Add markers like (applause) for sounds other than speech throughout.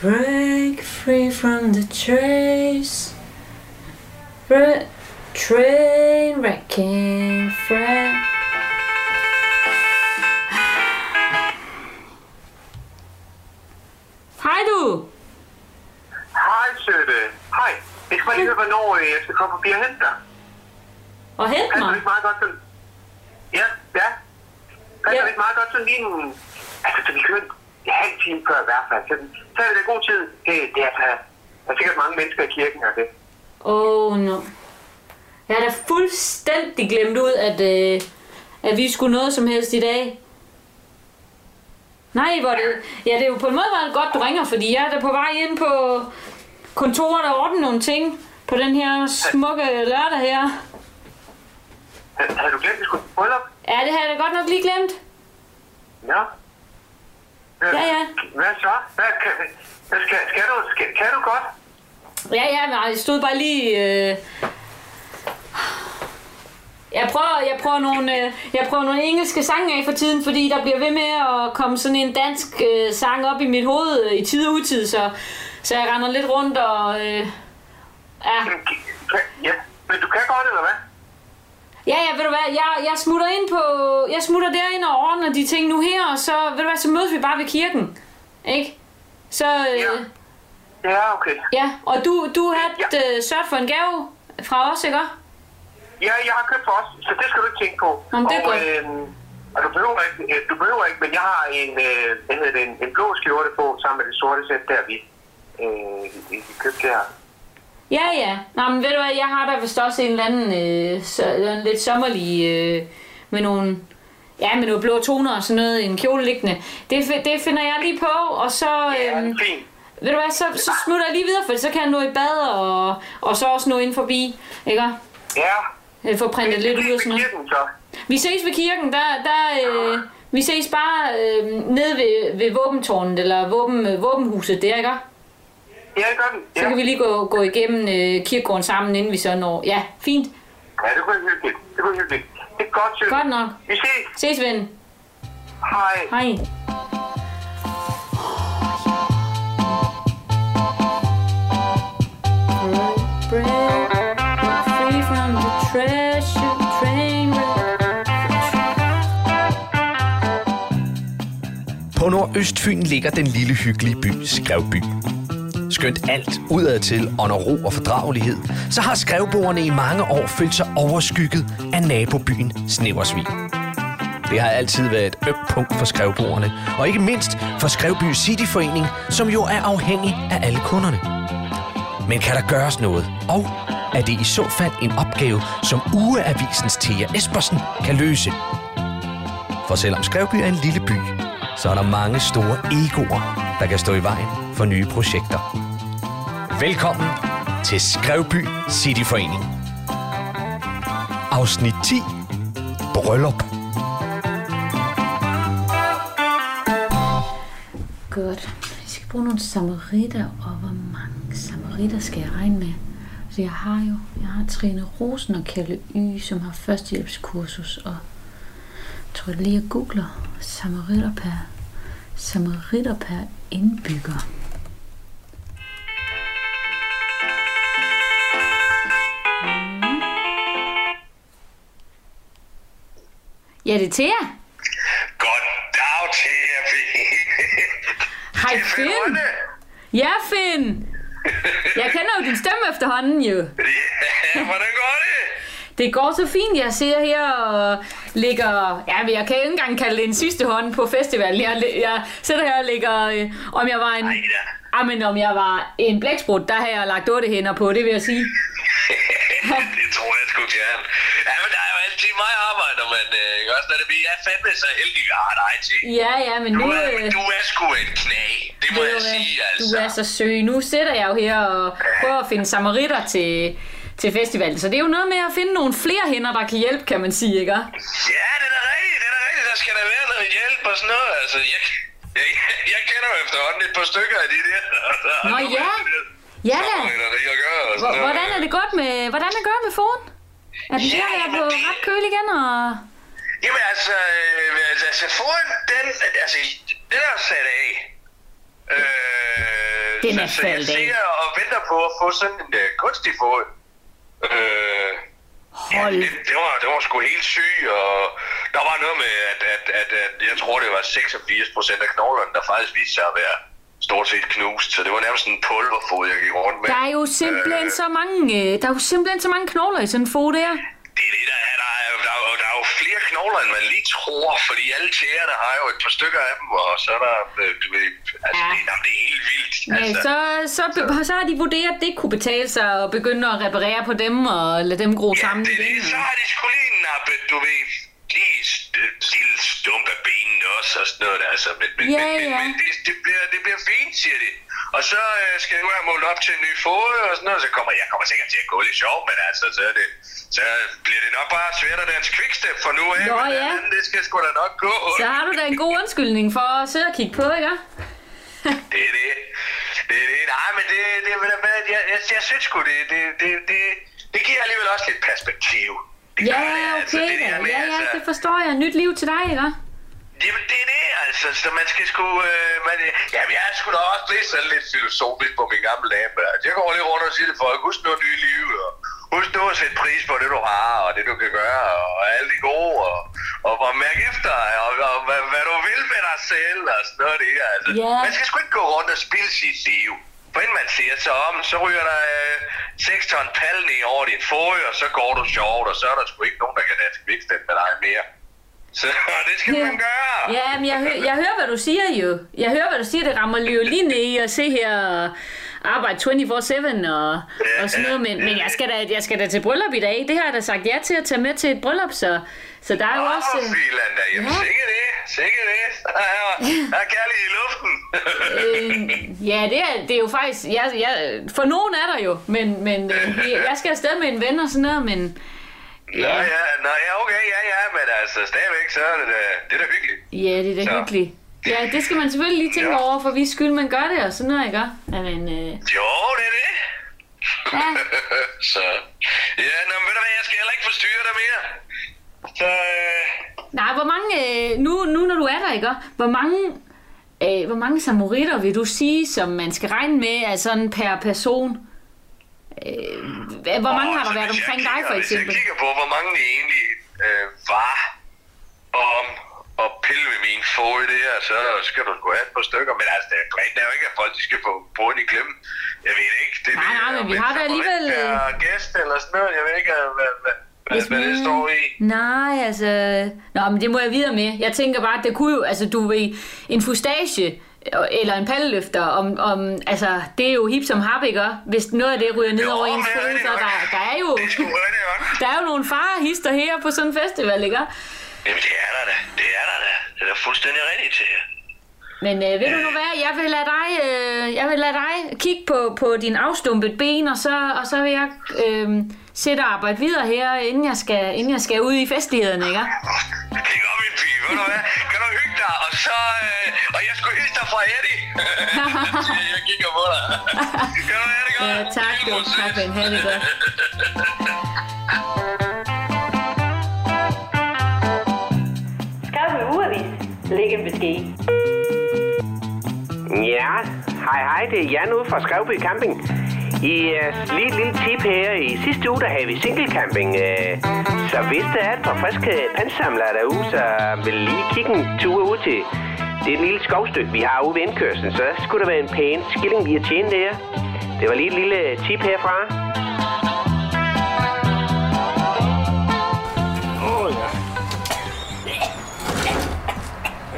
Break free from the. Bre- train wrecking friend. Hej du! Hej, Søtte. Hej. Jeg skal bare lige høre, hvornår jeg skal komme forbi og hente dig. Og hent Passer det ikke meget godt sådan? Ja, ja. Passer Ja. det ikke meget godt sådan lige en... Altså, så vi kører en halv time før i hvert fald. Så, så er det da god tid. Det, det er, der er sikkert mange mennesker i kirken og det. Oh no. Jeg har da fuldstændig glemt ud, at, øh, at vi skulle noget som helst i dag. Nej, hvor det... Ja, det er jo på en måde været godt, du ringer, fordi jeg er da på vej ind på kontoret og ordne nogle ting på den her smukke lørdag her. Har, du glemt, at vi skulle bryllup? Ja, det har jeg da godt nok lige glemt. Ja. Øh, Ja, ja. Hvad så? Hvad, kan, skal, skal, du, skal, kan du godt? Ja, ja, men jeg stod bare lige... Øh... Jeg prøver, jeg prøver nogle, øh, jeg prøver nogle engelske sange af for tiden, fordi der bliver ved med at komme sådan en dansk øh, sang op i mit hoved øh, i tid og utid, så, så jeg render lidt rundt og... Øh, ja. Ja, men du kan godt, eller hvad? Ja, ja, ved du hvad, jeg, jeg smutter ind på, jeg smutter derind og ordner de ting nu her, og så, ved du hvad, så mødes vi bare ved kirken, ikke? Så, øh, Ja. Ja, okay. ja, og du, du har Ja. øh, sørget for en gave fra os, ikke? Ja, jeg har købt for os, så det skal du ikke tænke på. Jamen, det er og, øhm, og du behøver ikke, øh, du behøver ikke, men jeg har en, øh, det, en, en blå skjorte på, sammen med det sorte sæt der, vi, øh, vi købte her. Ja, ja. Nå, men ved du hvad, jeg har da vist også en eller anden øh, så, en lidt sommerlig øh, med nogle ja, med nogle blå toner og sådan noget, en kjole liggende. Det, det finder jeg lige på, og så, Ja, øh, fint. ved du hvad, så, så smutter jeg lige videre, for så kan jeg nå i bad, og, og så også nå ind forbi, ikke? Ja. Jeg får printet lidt ud og sådan noget. Kirken, så. Vi ses ved kirken, der, der øh, vi ses bare øh, nede ved, ved våbentårnet, eller våben, våbenhuset der, ikke? Ja, det gør vi. Så Ja. kan vi lige gå, gå igennem øh, kirkegården sammen, inden vi så når. Ja, fint. ja, det kunne være hyggeligt. Det kunne være hyggeligt. Det er godt, Søren. Godt nok. Vi ses. Ses, ven. Hej. Hej. Free from the treasure train På Nordøstfyn ligger den lille hyggelige by Skrevby. Skønt alt udadtil under ro og fordragelighed, så har skrevboerne i mange år følt sig overskygget af nabobyen Sneversvig. Det har altid været et ømt punkt for skrevboerne, og ikke mindst for Skrevby Cityforening, som jo er afhængig af alle kunderne. Men kan der gøres noget? Og er det i så fald en opgave, som Ugeavisens Thea Espersen kan løse? For selvom Skrevby er en lille by, så er der mange store egoer, der kan stå i vejen for nye projekter. Velkommen til Skrevby Cityforening. Afsnit 10. Bryllup. Godt. Jeg skal bruge nogle samaritter, og hvor mange samaritter skal jeg regne med? Så jeg har jo, jeg har Trine Rosen og Kalle Y, som har førstehjælpskursus, og jeg tror lige, jeg googler samaritter per, samaritter per indbygger. Ja, det er Thea. Goddag til (laughs) jer, Hej Finn. Ja, Finn. Jeg kender jo din stemme efterhånden, jo. (laughs) Ja, hvordan går det? Det går så fint, jeg ser her og ligger... Ja, men jeg kan ikke engang kalde det en sidste hånd på festivalen. Jeg, jeg sidder her og ligger... Øh, om jeg var en... Ej da. Ah, men om jeg var en blæksprut, der har jeg lagt otte hænder på, det vil jeg sige. (laughs) det tror jeg sgu gerne. Ja, men der er jo altid meget arbejde, når man øh, ikke også, når det bliver, jeg er fandme så heldig, jeg har dig til. Ja, ja, men Du nu... er, øh, du er sgu en knæ, det må jeg sige, altså. Du er så søg. Nu sidder jeg jo her og prøver at finde samaritter til, til festivalen. Så det er jo noget med at finde nogle flere hænder, der kan hjælpe, kan man sige, ikke? Ja, det er da rigtigt, det er da rigtigt. Der skal der være noget hjælp og sådan noget. Altså, jeg, jeg, jeg kender jo efterhånden et par stykker af de der. Nå, ja. Ja da. Hvordan er det godt med, hvordan er det godt med foden? Er den Ja, der er det- ret køl igen, og... Jamen altså, øh, altså foran den, altså den er sat af. Øh, Den så, er så jeg faldet af. ser og venter på at få sådan en uh, kunstig fod. Øh, Hold. Ja, det, det, var, det var sgu helt syg, og der var noget med, at, at, at, at jeg tror, det var 86 procent af knoglerne, der faktisk viste sig at være stort set knust, så det var nærmest en pulverfod, jeg gik rundt med. Der er jo simpelthen så mange, øh, der er jo simpelthen så mange knogler i sådan en fod der. Det er det, der er. Der er, der, er, jo- der er jo flere knogler, end man lige tror, fordi alle tæerne har jo et par stykker af dem, og så er der... øh, Du ved, altså, Ja. det, jamen, det er helt vildt. Ja, altså, så, så, be- så har de vurderet, at det kunne betale sig at begynde at reparere på dem og lade dem gro Ja, sammen det, det, så har de sgu lige nappet, du ved, lige lille stump af benene også og sådan noget. Altså. Men, men, Ja, men, ja. men, det, det, bliver, det bliver fint, siger de. Og så øh, skal jeg nu have målt op til en ny fod og sådan noget, så kommer jeg kommer sikkert til at gå lidt sjov, men altså, så, er det, så bliver det nok bare svært at danse quickstep for nu af. Nå, men ja. andet, det skal sgu da nok gå. Så har du da en god undskyldning for at sidde og kigge på, ikke? (laughs) Det er det. Det er det. Nej, men det, det, det, det jeg, jeg, jeg synes sgu, det, det, det, det, det giver alligevel også lidt perspektiv. Ja, det, altså, okay det da. Ja, ja, altså- det forstår jeg. Nyt liv til dig, ikke? Jamen, det er det, altså. Så man skal sgu... Øh, man, jamen, jeg er sgu da også lidt sådan lidt filosofisk på min gamle dame. Altså, jeg går lige rundt og siger til folk, husk nu nye liv, og husk nu at sætte pris på det, du har, og det, du kan gøre, og alle de gode, og, og, og mærke efter, og, og hvad, hvad, du vil med dig selv, og sådan noget. Det, altså. Ja. Man skal sgu ikke gå rundt og spille sit liv. For inden man ser sig om, så ryger der øh, 6 ton pal ned over din fod, og så går du sjovt, og så er der sgu ikke nogen, der kan danse kvikstep med dig mere. Så (laughs) det skal Ja. man gøre. Ja, men jeg, hø- jeg hører, hvad du siger jo. Jeg hører, hvad du siger. Det rammer jo lige ned i at se her og arbejde 24-7 og, og sådan noget. Men, men jeg, skal da, jeg skal da til bryllup i dag. Det har jeg da sagt ja til at tage med til et bryllup, så, så der er jo også... Åh, Filan da. Jamen, Ja. det. Sikke det. Der er, der er kærlighed i luften. Øh, ja, det er, det er jo faktisk... Jeg, jeg, for nogen er der jo, men, men øh, jeg skal afsted med en ven og sådan noget, men... Nå ja, nå, ja, okay, ja, ja, men altså, stadigvæk, så er det da, det er da hyggeligt. Ja, det er da Så. hyggeligt. Ja, det skal man selvfølgelig lige tænke Ja. over, for vi skyld, man gør det og sådan noget, ikke? Men, øh, Jo, det er det. ja, (laughs) så, ja, nå, men ved du hvad, jeg skal heller ikke forstyrre dig mere. Så, øh, Nej, hvor mange, øh, nu, nu når du er der, ikke? Hvor mange, øh, hvor mange samoritter vil du sige, som man skal regne med, er sådan per person? Øh, hvor mange har der været omkring dig, for eksempel? Hvis jeg kigger på, hvor mange det egentlig øh, var om at pille ved min fod der, så skal du gå et par stykker. Men altså, det er der er jo ikke, at folk de skal få båden i klemme. Jeg ved ikke. Det Nej, nej, men vi har da alligevel, øh, Per gæst eller sådan noget. Jeg ved ikke, hvad, hvad, Hvis hvad det man- står i. Nej, altså... Nå, men det må jeg videre med. Jeg tænker bare, at det kunne jo... Altså, du ved, en fustage eller en palleløfter, om, om, altså, det er jo hip som hap, ikke? Hvis noget af det ryger ned Jo, over ens det er nok. der, der er jo... Det er. Der er jo nogle farehister her på sådan en festival, ikke? Jamen, det er der da. Det er der da. Det er da fuldstændig rigtigt til jer. Men øh, ved du nu hvad, jeg vil lade dig, øh, jeg vil lade dig kigge på, på din afstumpet ben, og så, og så vil jeg øh, sætte og arbejde videre her, inden jeg skal, inden jeg skal ud i festlighederne, ikke? Det gør min pige, ved du hvad? Kan du hygge dig? Og så... Øh, og jeg skulle hilse dig fra Eddie. (laughs) jeg kigger på dig. Kan du have det godt? Ja, tak, du. Tak, Ben. Ha' det godt. Skarpe ugeavis. Læg en besked. Ja, hej hej, det er Jan ude fra Skrevby Camping. I uh, lige et lille tip her. I sidste uge, der havde vi single camping. Uh, øh, så hvis der er et par friske pansamlere derude, så vil lige kigge en tur ud til det lille skovstykke, vi har ude ved indkørslen. Så skulle der være en pæn skilling lige at tjene der. Det var lige et lille tip herfra. Åh, oh, ja.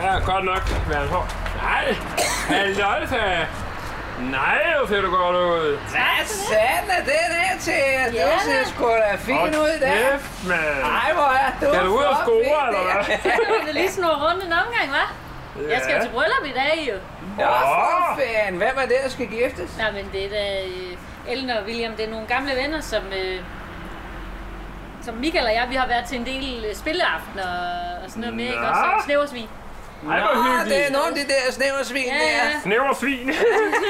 Ja, godt nok været hård. Nej, halløjsa. Nej, hvor ser du godt ud. Hvad satan er det der til? Du Ja. ser sgu da fin ud der. Kæft, mand. Ej, hvor er du Skal du ud og score, eller hvad? Jeg vil lige snurre rundt en omgang, hva'? Jeg skal jo til bryllup i dag, jo. Nå, for Åh. fanden. Hvem er det, der skal giftes? Nej, men det er da øh, Ellen og William, det er nogle gamle venner, som, øh, som Michael og jeg, vi har været til en del øh, spilleaftener og sådan noget med, ikke? Nå. Også Snæversvig. Ej, hvor Nå, hyggeligt. det er nogle af de der snæversvin Ja, der. ja. Snæver svin.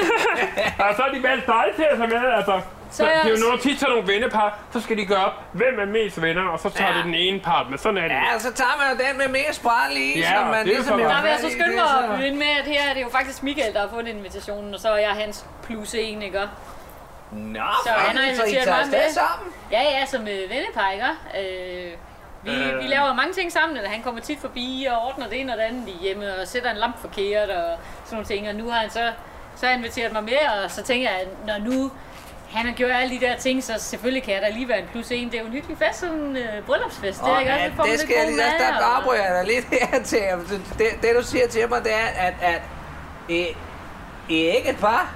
(laughs) og så er de valgt dig til at tage med, altså. Så, det er jo nogle tit sådan nogle vennepar, så skal de gøre op, hvem er mest venner, og så tager Ja. det den ene part med. Sådan er det. Ja, så tager man jo den med mere spræl i, Ja, som man det er ligesom så jo meget. Der vil jeg så skynde mig at ind med, at her er det jo faktisk Michael, der har fundet invitationen, og så er jeg hans plus en, ikke? Nå, Så han har inviteret tager mig med. sammen? Ja, ja, som øh, vennepar, ikke? Øh, vi, Øh. vi laver mange ting sammen, eller han kommer tit forbi og ordner det ene og det andet i hjemme, og sætter en lampe forkert og sådan nogle ting, og nu har han så, så har inviteret mig med, og så tænker jeg, at når nu han har gjort alle de der ting, så selvfølgelig kan jeg da lige være en plus en. Det er jo en hyggelig fest, sådan en øh, bryllupsfest. det er ikke ja, det lidt skal jeg lige, der, der og- afbryder jeg dig lidt her til. Det, det, du siger til mig, det er, at, at I, I er ikke et par.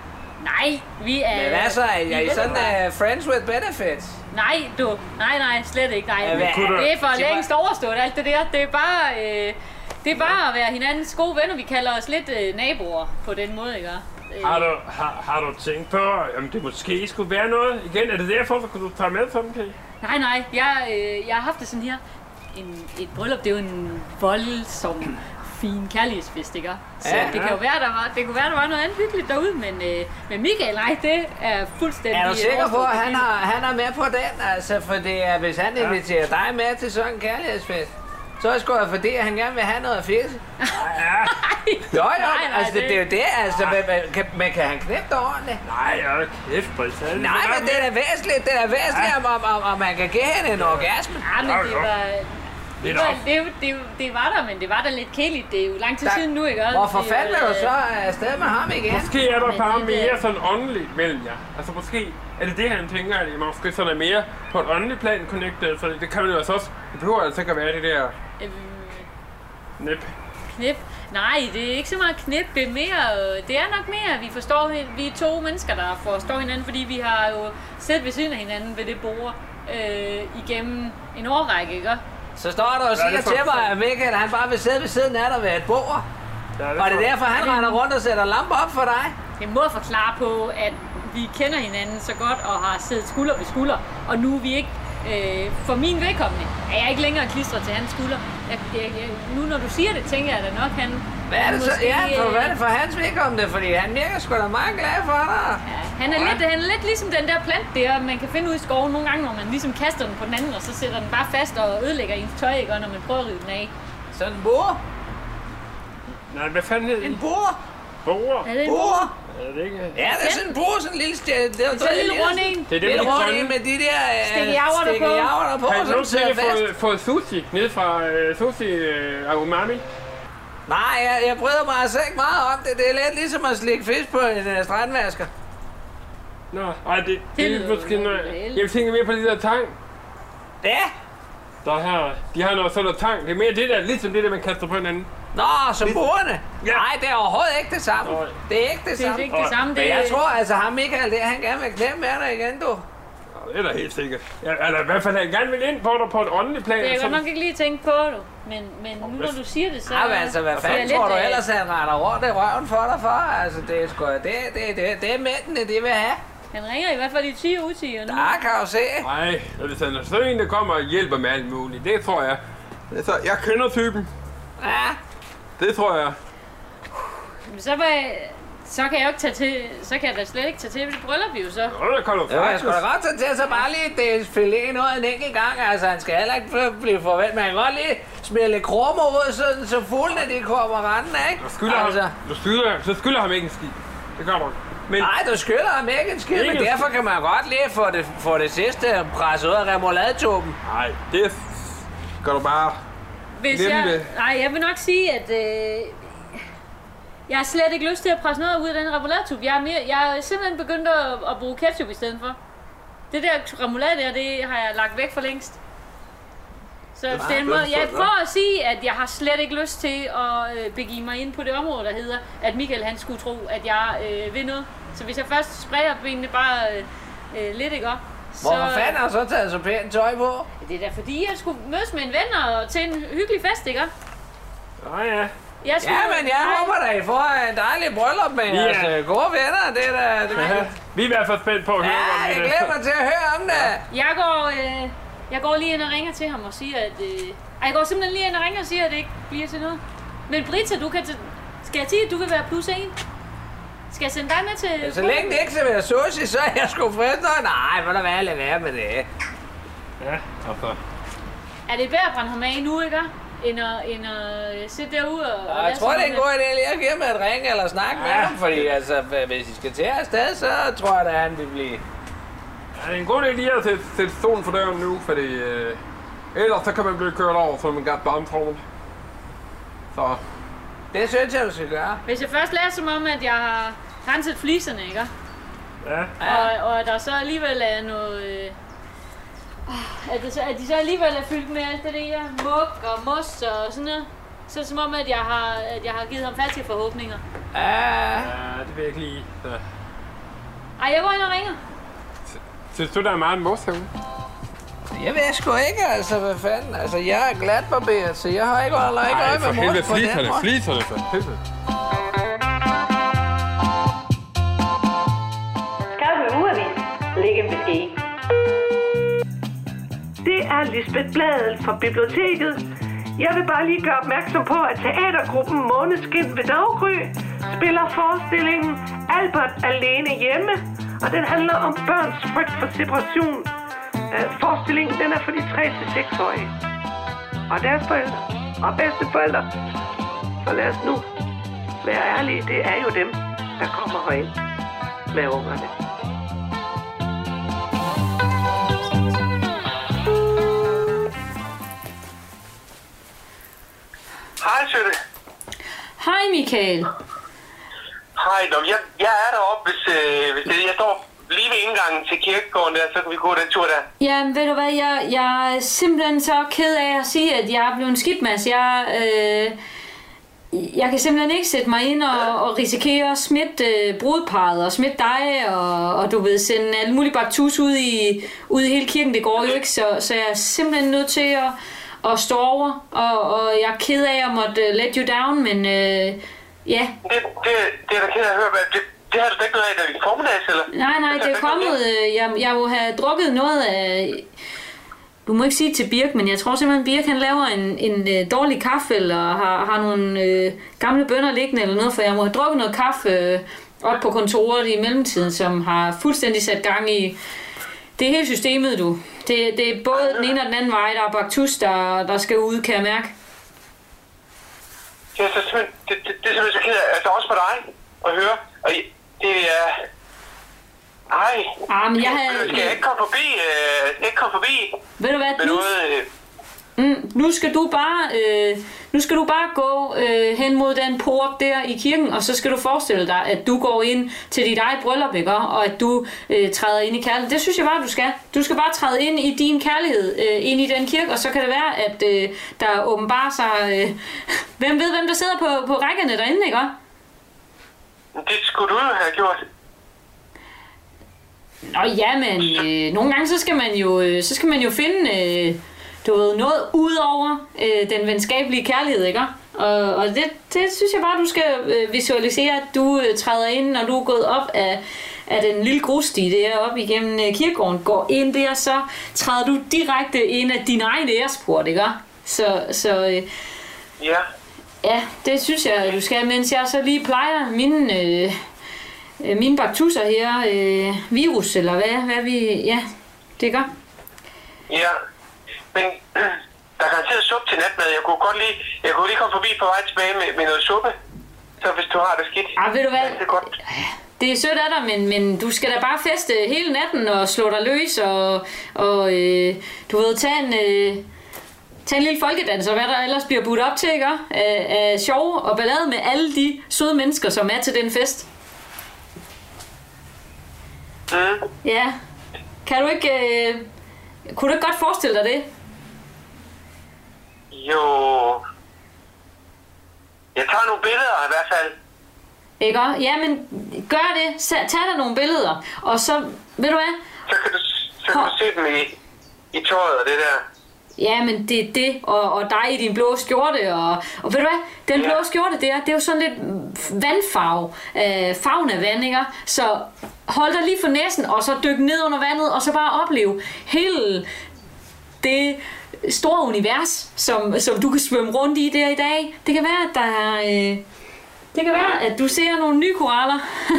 Nej, vi er... Men hvad så? Er, vi er I sådan uh, friends with benefits? Nej, du. Nej, nej, slet ikke. Nej, Ja, det er for længst overstået alt det der. Det er bare... Øh, det er bare at være hinandens gode venner. Vi kalder os lidt øh, naboer på den måde, ikke? Øh, Har du, har, har du tænkt på, om det måske skulle være noget? Igen, er det derfor, du tage med sådan en Nej, nej. Jeg, øh, jeg har haft det sådan her. En, et bryllup, det er jo en voldsom fin kærlighedsfest, ikke? Så Ja. ja, det kan jo være, der var, det kunne være, der var noget andet hyggeligt derude, men øh, med Michael, nej, det er fuldstændig Er du sikker på, at han, det har, han er med på den? Altså, fordi at hvis han inviterer dig med til sådan en kærlighedsfest, så er det sgu da fordi, at han gerne vil have noget fisk. Ja, (laughs) Jo, jo, Nej, nej, altså det, det- det er jo det, altså, men, men, kan, men kan han knæppe det ordentligt? nej, jeg kæft, Britt. Nej, men det er da væsentligt, det er da væsentligt, om, om, om, om man kan give hende en orgasme. Ja, men det var... Det, Lidt var, op. det, er det, er det var der, men det var da lidt kedeligt. Det er jo lang tid Der- siden nu, ikke? også? Hvorfor er fanden jo, vil du øh, så afsted med ham igen? Måske er der bare det- mere sådan åndeligt mellem jer. Altså måske er det det, han tænker, at I måske sådan er mere på et åndeligt plan connected, for det kan man jo altså også. Det behøver altså ikke at være det der Øh, nip. knip. Nej, det er ikke så meget knip. Det er mere... øh, Det er nok mere, at vi forstår... Vi er to mennesker, der forstår hinanden, fordi vi har jo siddet ved siden af hinanden ved det bord øh, igennem en årrække, ikke? Så står der og er siger det til mig, at Michael han bare vil sidde ved siden af dig ved et bord. Ja, Og det er for- derfor, han render rundt og sætter lamper op for dig. Jeg må forklare på, at vi kender hinanden så godt og har siddet skulder ved skulder, og nu er vi ikke, øh, for min vedkommende, er jeg ikke længere klistret til hans skulder. Jeg, jeg, jeg, nu når du siger det, tænker jeg da nok, han... Hvad er det så? måske, Ja, for øh, hvad er det for hans vedkommende? Fordi han virker sgu da meget glad for dig. Ja, han er, lidt, han er lidt ligesom den der plant der, man kan finde ud i skoven nogle gange, hvor man ligesom kaster den på den anden, og så sætter den bare fast og ødelægger ens tøj, ikke? Og når man prøver at rive den af. Sådan en bord. Nej, hvad fanden hedder En det? bord. Borer? Er det en Bord. Er det ikke? Ja, det er sådan en bord, sådan en lille stjæl. Det er en lille rund en. Det er det, Lille med de rund en med de der øh, Stikkejaver der på. stikkejaver der på, Har som nogensinde sidder fast. fået, fået sushi ned fra uh, sushi uh, umami? Nej, jeg, jeg bryder mig altså ikke meget om det. Det er lidt ligesom at slikke fisk på en uh, strandvasker. Nå, ej, det, det, Det er måske noget... Jeg tænker mere på de der tang. Ja. Der her, de har noget sådan noget tang. Det er mere det der, ligesom det der, man kaster på hinanden. Nå, som bordene. Ja. Nej, det er overhovedet ikke det samme. Nej. Det er ikke det Det er samme. ikke det samme. Det Men jeg er, tror altså, ham Michael, det, han gerne vil knæppe med dig igen, du. Nå, Det er da helt sikkert. Ja, eller i hvert fald, han gerne vil ind på dig på et åndeligt plan. det er jeg godt nok ikke lige tænkt på, du. Men, men nu når du siger det, så... Ja, men altså, hvad så er jeg fanden tror du ellers, han retter rundt i røven for dig for? Altså, det er sgu, det, det, det, det er mændene, de vil have. Han ringer i hvert fald i 10 utiger nu. Der kan du se. Nej, hvis han er sådan en, der kommer og hjælper med alt muligt, det tror jeg. Det tror, jeg kender typen. Ja. Det tror jeg. Men så, vil, så kan jeg jo ikke tage til... Så kan jeg da slet ikke tage til det bryllup jo så. Nå, der kommer Jo, jeg faktisk. skulle da godt tage til, så bare lige dele filet noget en enkelt gang. Altså, han skal heller ikke bl- blive forventet. Man kan godt lige smide lidt krummer ud, sådan, så fuglene de kommer rendende, ikke? Du skylder, altså. ham, du skylder, så skylder ham ikke en skid. Det gør du. Men Nej, du skylder ham ikke en skid, men en derfor kan man godt lige få det, få det sidste presset ud af remouladetuben. nej, det gør du bare. Hvis Glem jeg, nej, jeg vil nok sige, at øh, jeg har slet ikke lyst til at presse noget ud af den remouladetup. Jeg er, mere, jeg er simpelthen begyndt at, at bruge ketchup i stedet for. Det der remoulade der, det har jeg lagt væk for længst. Så Det er en måde, jeg prøver at sige, at jeg har slet ikke lyst til at øh, begive mig ind på det område, der hedder, at Michael han skulle tro, at jeg øh, vil noget. Så hvis jeg først sprayer benene bare øh, øh, lidt, ikke op? Hvorfor fanden har du så taget så pænt tøj på? Det er da fordi, jeg skulle mødes med en ven og til en hyggelig fest, ikke? Ja, ja. Jeg skulle, Ja, men jeg Nej. håber da, I får en dejlig bryllup med Ja. jeres øh, gode venner. Det er da... Det Vi er i hvert fald spændt på at høre ja, om jeg det. glæder mig til at høre om det. Jeg går, øh, jeg går lige ind og ringer til ham og siger, at... Øh, jeg går simpelthen lige ind og ringer og siger, at det ikke bliver til noget. Men Brita, du kan... Skal jeg sige, at du vil være plus en? Skal jeg sende dig med til... Så længe det ikke skal være sushi, så er jeg sgu frisk. Nej, hvor der være lade være med det. Ja, altså. Er det værd at brænde ham af nu, ikke? End at, end at øh, sidde derude og... og jeg tror, det er en god idé lige at give mig et ring eller snakke med Ja. ham, fordi altså, hvis I skal til afsted, så tror jeg, at han vil blive... Er det en god idé lige at sætte, sætte stolen for døren nu, fordi øh, ellers så kan man blive kørt over som en gat barntrommel. Så Det synes jeg, du skal gøre. Hvis jeg først lader som om, at jeg har renset fliserne, ikke? ja, Og, og der så alligevel er noget... Øh, at, det så, at de så alligevel er fyldt med alt det der muk og mos og sådan noget. Så er det som om, at jeg har, at jeg har givet ham falske forhåbninger. Ja, ja, det vil jeg ikke lige. Så. Ej, jeg går ind og ringer. Synes du, der er meget mos herude? jeg ved sgu ikke, altså, hvad fanden. Altså, jeg er glatbarberet, så jeg har ikke Ej, øje for med helvede, mos på den fliserne, måde. fliserne for helvede. Ikke vil ske. Det er Lisbeth Bladet fra biblioteket. Jeg vil bare lige gøre opmærksom på, at teatergruppen Måneskin ved Daggry spiller forestillingen Albert alene hjemme, og den handler om børns frygt for separation. Øh, forestillingen den er for de 3-6-årige og deres forældre og bedsteforældre. Så lad os nu være ærlige, det er jo dem, der kommer herind med ungerne. Hej, Søtte. Hej Michael. Hej, Nå, jeg, jeg er deroppe, hvis, øh, hvis det, jeg står lige ved indgangen til kirkegården der, så kan vi gå den tur der. Jamen, ved du hvad, jeg, jeg er simpelthen så ked af at sige, at jeg er blevet en skidtmasse. Jeg, øh, jeg kan simpelthen ikke sætte mig ind og, og risikere at smitte øh, brudparret og smitte dig, og, og du ved, sende alle mulige baktus ud i, ud i hele kirken. Det går jo ikke, så, så jeg er simpelthen nødt til at, at stå over, og, og jeg er ked af at måtte uh, let you down, men øh, ja, Det, det, det er da ked af at høre, men det, det har du da ikke noget af, vi formiddags, eller? Nej, nej, det er kommet. øh, Jeg, jeg må have drukket noget af... Du må ikke sige til Birk, men jeg tror simpelthen, Birk han laver en, en øh, dårlig kaffe, eller har, har nogle øh, gamle bønder liggende eller noget, for jeg må have drukket noget kaffe øh, op på kontoret i mellemtiden, som har fuldstændig sat gang i det hele systemet, du. Det, det er både den ene og den anden vej, der er baktus, der, der skal ud, kan jeg mærke. Det er, så simpelthen, det, det, det er simpelthen så ked af, altså også for dig at høre. Og det er... Ej, Ah, men jeg skal havde... jeg ikke komme forbi, øh, skal ikke komme forbi Ved du hvad, nu, noget... Øh, Mm, nu skal du bare øh, nu skal du bare gå øh, hen mod den port der i kirken, og så skal du forestille dig, at du går ind til dit eget bryllup, ikke? og at du øh, træder ind i kærlighed. Det synes jeg bare, du skal. Du skal bare træde ind i din kærlighed, øh, ind i den kirke, og så kan det være, at øh, der åbenbarer sig... Øh, (laughs) hvem ved, hvem der sidder på, på rækkerne derinde, ikke? det skulle du have gjort. Nå ja, men øh, nogle gange så skal man jo, øh, så skal man jo finde øh, du ved, noget ud over øh, den venskabelige kærlighed, ikke? Og, og det, det synes jeg bare, du skal øh, visualisere, at du øh, træder ind, når du er gået op af, af den lille grussti der op igennem øh, kirkegården, går ind der, så træder du direkte ind af din egen æresport, ikke? Så, så øh, Ja. ja, det synes jeg, du skal, mens jeg så lige plejer mine, øh, øh, mine baktusser her, øh, virus, eller hvad, hvad vi, ja, det gør. Ja. Men (clears throat) der er garanteret suppe til natmad. Jeg kunne godt lige, jeg kunne lige komme forbi på vej tilbage med, med noget suppe. Så hvis du har det skidt. Ah, ved du hvad? Det er godt. Det er sødt af dig, men, men du skal da bare feste hele natten og slå dig løs og, og øh, du ved, tage en, øh, tage en lille folkedans og hvad der ellers bliver budt op til, ikke? Af, af sjov og ballade med alle de søde mennesker, som er til den fest. Mm. Ja. Kan du ikke... Øh, kunne du ikke godt forestille dig det? Jo. Jeg tager nogle billeder i hvert fald. Ikke? Ja, men gør det. Tag dig nogle billeder. Og så, ved du hvad? Så kan du, så kan du se dem i, i tøjet og det der. Ja, men det er det, og, og dig i din blå skjorte, og, og ved du hvad, den blå skjorte der, det er jo sådan lidt vandfarve, øh, farven af vand, ikke? Så hold dig lige for næsen, og så dyk ned under vandet, og så bare opleve hele det store univers, som, som du kan svømme rundt i der i dag. Det kan være, at der er, øh, det kan være, at du ser nogle nye koraller. (laughs)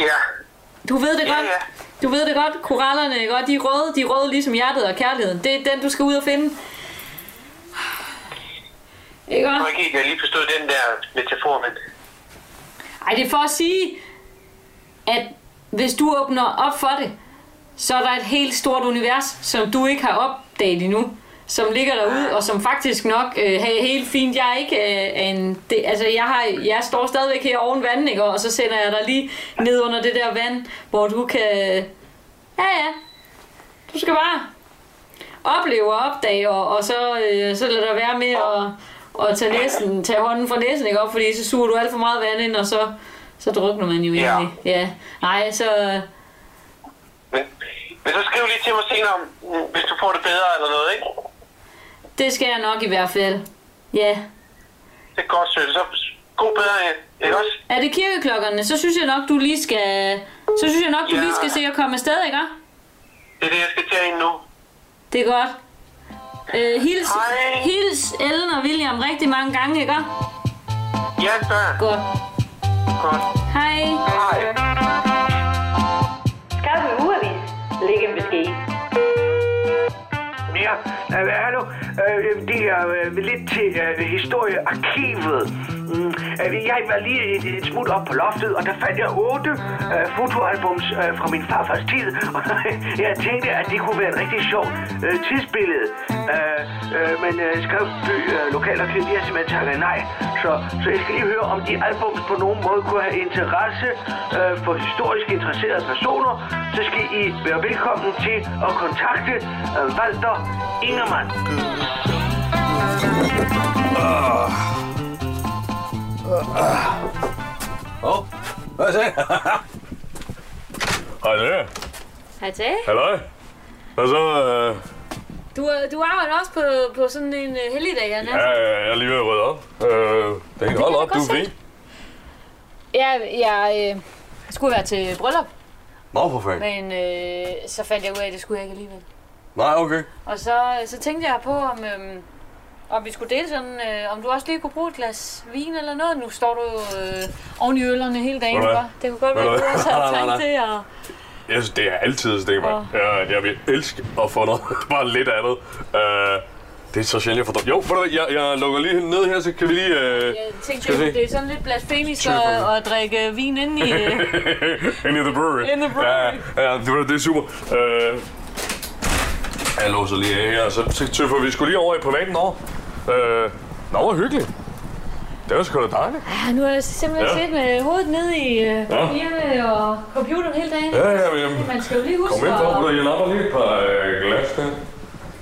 Ja, Du ved det Ja, godt. ja. Du ved det godt. Korallerne, ikke? godt? De er røde, de er røde ligesom hjertet og kærligheden. Det er den, du skal ud og finde. Ikke jeg godt? ikke jeg har lige forstået den der metafor, men... Ej, det er for at sige, at hvis du åbner op for det, så er der et helt stort univers, som du ikke har opdaget endnu, som ligger derude, og som faktisk nok øh, er helt fint. Jeg er ikke øh, en... Det, altså, jeg, har, jeg står stadigvæk her oven vandet, ikke? og så sender jeg dig lige ned under det der vand, hvor du kan... Ja, ja. Du skal bare opleve og opdage, og, og så, øh, så lader der være med at, at tage, næsen, tage hånden fra næsen, ikke op, fordi så suger du alt for meget vand ind, og så, så drukner man jo Ja. egentlig. Ja. Nej, så... Men, men så skriv lige til mig senere, mm, hvis du får det bedre eller noget, ikke? Det skal jeg nok i hvert fald. Ja. Det er godt, Sølle. Så god bedre, ikke også? Er det kirkeklokkerne, så synes jeg nok, du lige skal... Så synes jeg nok, du Ja. lige skal se at komme afsted, ikke? Det er det, jeg skal til ind nu. Det er godt. Øh, hils, Hej. hils Ellen og William rigtig mange gange, ikke? Ja, gør jeg. Godt. Godt. Hej. Hej. Øh, hallo. Øh, det er øh, lidt til øh, historiearkivet. Mm, øh, jeg var lige et, et smut op på loftet, og der fandt jeg otte øh, fotoalbums øh, fra min farfars tid. (laughs) Og jeg tænkte, at det kunne være et rigtig sjovt øh, tidsbillede. Øh, øh, men øh, Skrevby øh, Lokalarkiv, de har simpelthen takket nej. Så, så jeg skal lige høre, om de albums på nogen måde kunne have interesse øh, for historisk interesserede personer. Så skal I være velkommen til at kontakte øh, Walter Ingermann. Ah. Åh, hvad så? Hej det. Hej Tage. Halløj. Hvad så? Øh, Du, øh, du arbejder også på, på sådan en uh, helligdag, Jan. ja, jeg er lige ved at rydde op. Øh, det kan hold jeg op, du er fin. Ja, jeg øh, skulle være til bryllup, Nå, for fanden. men øh, så fandt jeg ud af, at det skulle jeg ikke alligevel. Nej, okay. Og så, så tænkte jeg på, om, øhm, om vi skulle dele sådan, øh, om du også lige kunne bruge et glas vin eller noget. Nu står du jo øh, oven i ølerne hele dagen. Hvad? Det kunne godt være, at du også (laughs) havde nej. til at... Jeg synes, det er altid det, mand. Jeg, jeg vil elske at få noget (laughs) bare lidt andet. Øh, det er så sjældent, jeg får Jo, ved du jeg, jeg lukker lige ned her, så kan vi lige... Øh, Jeg tænkte, det, det er sådan lidt blasfemisk for at, at drikke vin ind i... Øh, (laughs) In the brewery. In the brewery. Ja, ja det, det er super. Øh, jeg låser lige af her, og så så tøffer vi skulle lige over i privaten over. Øh, nå, hvor hyggeligt. Det var sgu da dejligt. ja, nu har jeg simpelthen Ja. set med hovedet ned i øh, Ja. og computeren hele dagen. Ja, ja, men jamen, Man skal jo lige huske, kom ind at, at jeg napper lige et par øh, glas der.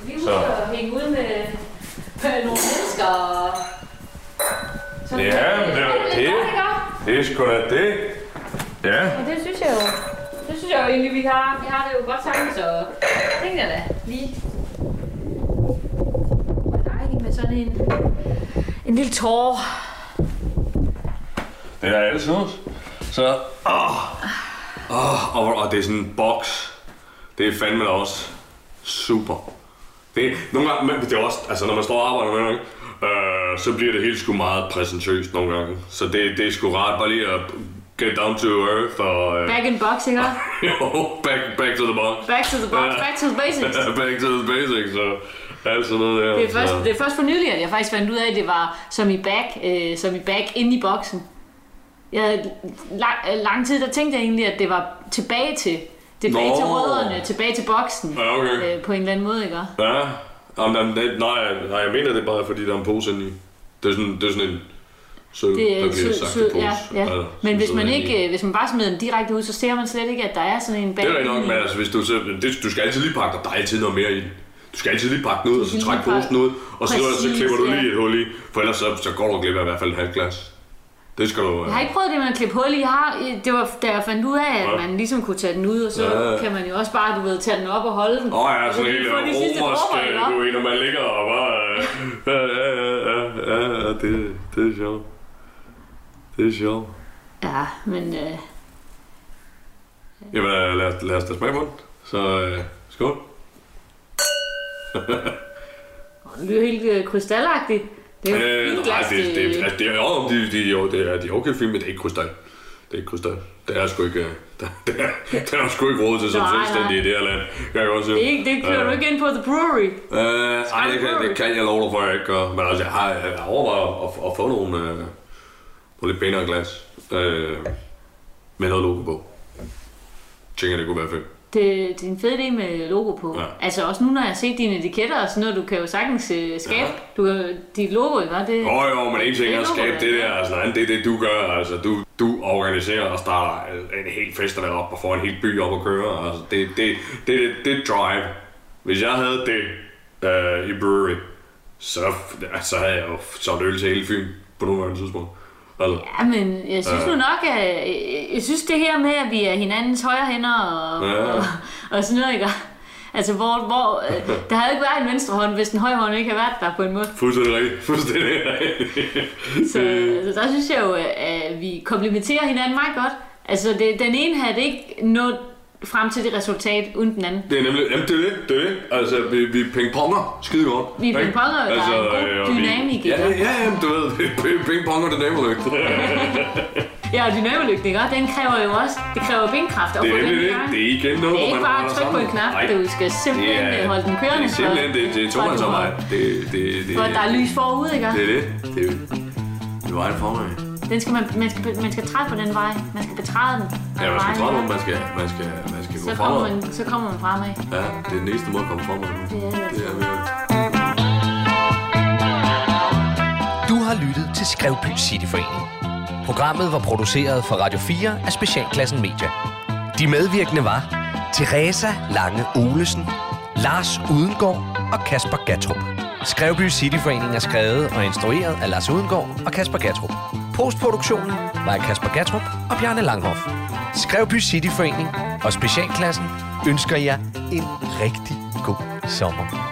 lige huske Så. at hænge ud med, med nogle mennesker. og sådan Ja, men det er det. ikke? Det er sgu da det. Ja. Og det synes jeg jo, det synes jeg jo egentlig, vi har, vi har det jo godt sammen, så tænkte jeg da lige. Det var dejligt med sådan en, en lille tår. Det er altid noget. Så, åh, åh, og, og det er sådan en boks. Det er fandme da også super. Det nogle gange, men det er også, altså når man står og arbejder med noget, øh, så bliver det helt sgu meget præsentøst nogle gange. Så det, det er sgu rart bare lige at get down to earth og... Øh, Back in box, ikke? (laughs) jo, back, back to the box. Back to the box, back to the basics. (laughs) back to the basics, og alt sådan noget der. Det er, først, så. det er først for nylig, at jeg faktisk fandt ud af, at det var som i back, øh, som i back inde i boksen. Jeg havde lang, lang tid, der tænkte jeg egentlig, at det var tilbage til, tilbage Nå. til rødderne, tilbage til boksen. Ja, okay. Øh, på en eller anden måde, ikke? Ja, Jamen, det, nej, nej, jeg mener det bare, fordi der er en pose inde i. Det er sådan, det er sådan en sølv, Det er der bliver sød, sagt pose. ja, ja. Altså, Men hvis man, i. ikke, øh, hvis man bare smider den direkte ud, så ser man slet ikke, at der er sådan en bag. Det er nok, men altså, hvis du, så, det, du skal altid lige pakke dig, altid noget mere i den. Du skal altid lige pakke den ud, og så trække posen ud, og så, så klipper du lige et hul i, for ellers så, så går du glip af i hvert fald et halvt glas. Det skal du... Jeg har ikke prøvet det med at klippe hul i. Jeg har, det var da jeg fandt ud af, at Ja. man ligesom kunne tage den ud, og så Ja. kan man jo også bare, du ved, tage den op og holde den. Åh oh, ja, sådan sidste romersk, øh, du ved, når man ligger og bare... øh, Ja, ja, ja, ja, ja, det, det er sjovt. Det er sjovt. Ja, men øh, Jamen, øh, lad, lad os da smage på den. Så øh, skål. (laughs) Det lyder helt øh, krystalagtigt. Det er jo Øh, fint nej, glas. det, det, til- altså, det, er, jo, de, de, jo, det er, de er okay film, men det er ikke krystal. Det er ikke krystal. Det er sgu ikke... øh, (laughs) Der, der, der er sgu ikke råd til som Nej, nej. selvstændig i det her land. Kan jeg godt sige. Det, ikke, det kører du ikke ind på The Brewery. Øh, nej, det kan, det kan jeg love dig for, at jeg ikke gør. Men altså, jeg har, jeg har overvejet at, at, få nogle, øh, nogle lidt pænere glas. Øh, med noget logo på. Tænker, det kunne være fedt. Det, det er en fed idé med logo på. Ja. Altså også nu, når jeg har set dine etiketter og sådan noget, du kan jo sagtens uh, skabe. Ja. Du kan, dit logo, ikke? Det, Jo, jo, men en ting er at skabe det der, altså det er det, du gør. Altså, du, du organiserer og starter en helt festival op og får en hel by op at køre. Altså, det, det, det, det, det drive. Hvis jeg havde det øh, i brewery, så, så havde jeg jo solgt øl til hele Fyn på nuværende tidspunkt. Altså, Ja, men jeg synes Ja. nu nok, at jeg, jeg synes det her med, at vi er hinandens højre hænder og, Ja. og, og sådan noget, ikke? Altså, hvor, hvor øh, (laughs) der havde ikke været en venstre hånd, hvis den højre hånd ikke havde været der på en måde. fuldstændig rigtigt. (laughs) Fuldstændig rigtigt. Så, så der synes jeg jo, at vi komplementerer hinanden meget godt. Altså, det, den ene havde ikke nået frem til det resultat uden den anden. Det er nemlig, jamen det er det, det er det. Altså, vi, vi pingponger skide godt. Vi ikke? pingponger, der er en god øh, og dynamik i Ja, det. ja, jamen, du ved, (laughs) pingponger det nemmelygt. (laughs) Ja, og dynamolygten, ikke? Og Den kræver jo også, det kræver benkraft at Det få er den det. Det er igen noget, Det er ikke bare at trykke på en knap, Nej. du skal simpelthen Det er- holde den kørende. Det er simpelthen, det, det er at du tomandsarbejde. Det, det, det, For der er lys forud, ikke? Det er det. Det er er vejen for mig. Den skal man, man, skal, man skal træde på den vej. Man skal betræde den. Ja, man skal træde om, man skal, man skal, man skal gå så kommer, fremad. man, så kommer man fremad. Ja, det er den eneste måde at komme fremad. Det er det. Det er. Du har lyttet til Skrevby Cityforening. Programmet var produceret for Radio 4 af Specialklassen Media. De medvirkende var Teresa Lange Olesen, Lars Udengård og Kasper Gatrup. Skrevby Cityforening er skrevet og instrueret af Lars Udengård og Kasper Gatrup. Postproduktionen var af Kasper Gatrup og Bjarne Langhoff. Skrevby Cityforening og Specialklassen ønsker jer en rigtig god sommer.